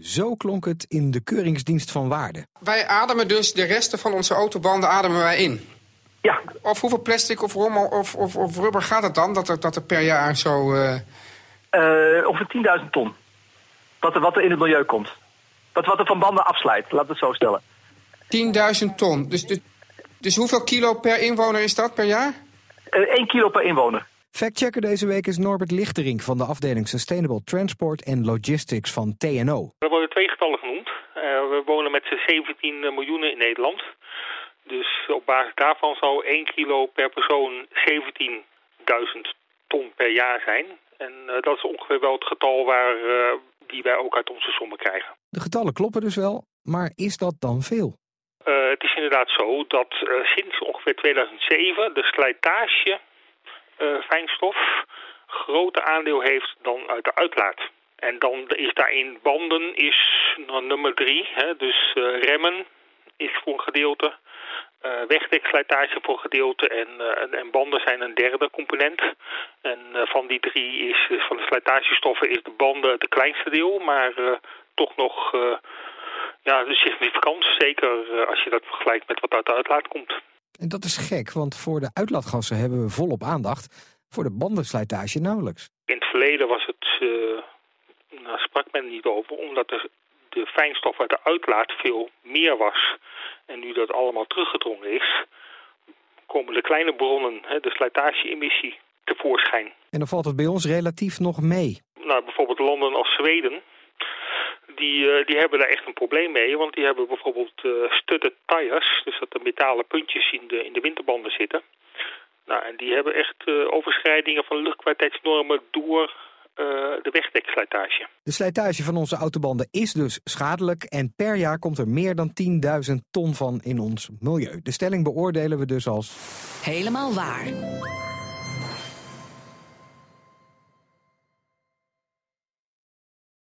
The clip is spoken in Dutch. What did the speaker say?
Zo klonk het in de keuringsdienst van Waarde. Wij ademen dus de resten van onze autobanden ademen wij in. Ja, Of hoeveel plastic of rommel of, of, of rubber gaat het dan dat er, dat er per jaar zo... eh, eh ongeveer 10.000 ton. Wat er, wat er in het milieu komt. Wat, wat er van banden afslijt, laten we het zo stellen. 10.000 ton. Dus, dus, dus hoeveel kilo per inwoner is dat per jaar? Eh 1 kilo per inwoner. Factchecker deze week is Norbert Lichterink van de afdeling Sustainable Transport and Logistics van TNO. Met z'n 17 miljoen in Nederland. Dus op basis daarvan zou 1 kilo per persoon 17.000 ton per jaar zijn. En eh, dat is ongeveer wel het getal waar, eh, die wij ook uit onze sommen krijgen. De getallen kloppen dus wel, maar is dat dan veel? Eh, het is inderdaad zo dat eh, sinds ongeveer 2007 de slijtage eh, fijnstof groter aandeel heeft dan uit de uitlaat. En dan is daarin banden is nummer drie. Hè, dus eh, remmen is voor een gedeelte. eh wegdekslijtage voor een gedeelte en, eh, en, en banden zijn een derde component. En van die drie is, van de slijtagestoffen is de banden het kleinste deel, maar toch nog ja, significant. Zeker als je dat vergelijkt met wat uit de uitlaat komt. En dat is gek, want voor de uitlaatgassen hebben we volop aandacht. Voor de bandenslijtage nauwelijks. In het verleden was het, sprak men niet over, omdat de, de fijnstof uit de uitlaat veel meer was. En nu dat allemaal teruggedrongen is, komen de kleine bronnen, hè, de slijtage-emissie, tevoorschijn. En dan valt het bij ons relatief nog mee. Nou, bijvoorbeeld landen als Zweden, die, eh, die hebben daar echt een probleem mee. Want die hebben bijvoorbeeld eh studded tires, dus dat er metalen puntjes in de, in de winterbanden zitten. Nou, en die hebben echt eh, overschrijdingen van luchtkwaliteitsnormen door de wegdekslijtage. De slijtage van onze autobanden is dus schadelijk en per jaar komt er meer dan 10.000 ton van in ons milieu. De stelling beoordelen we dus als Helemaal waar.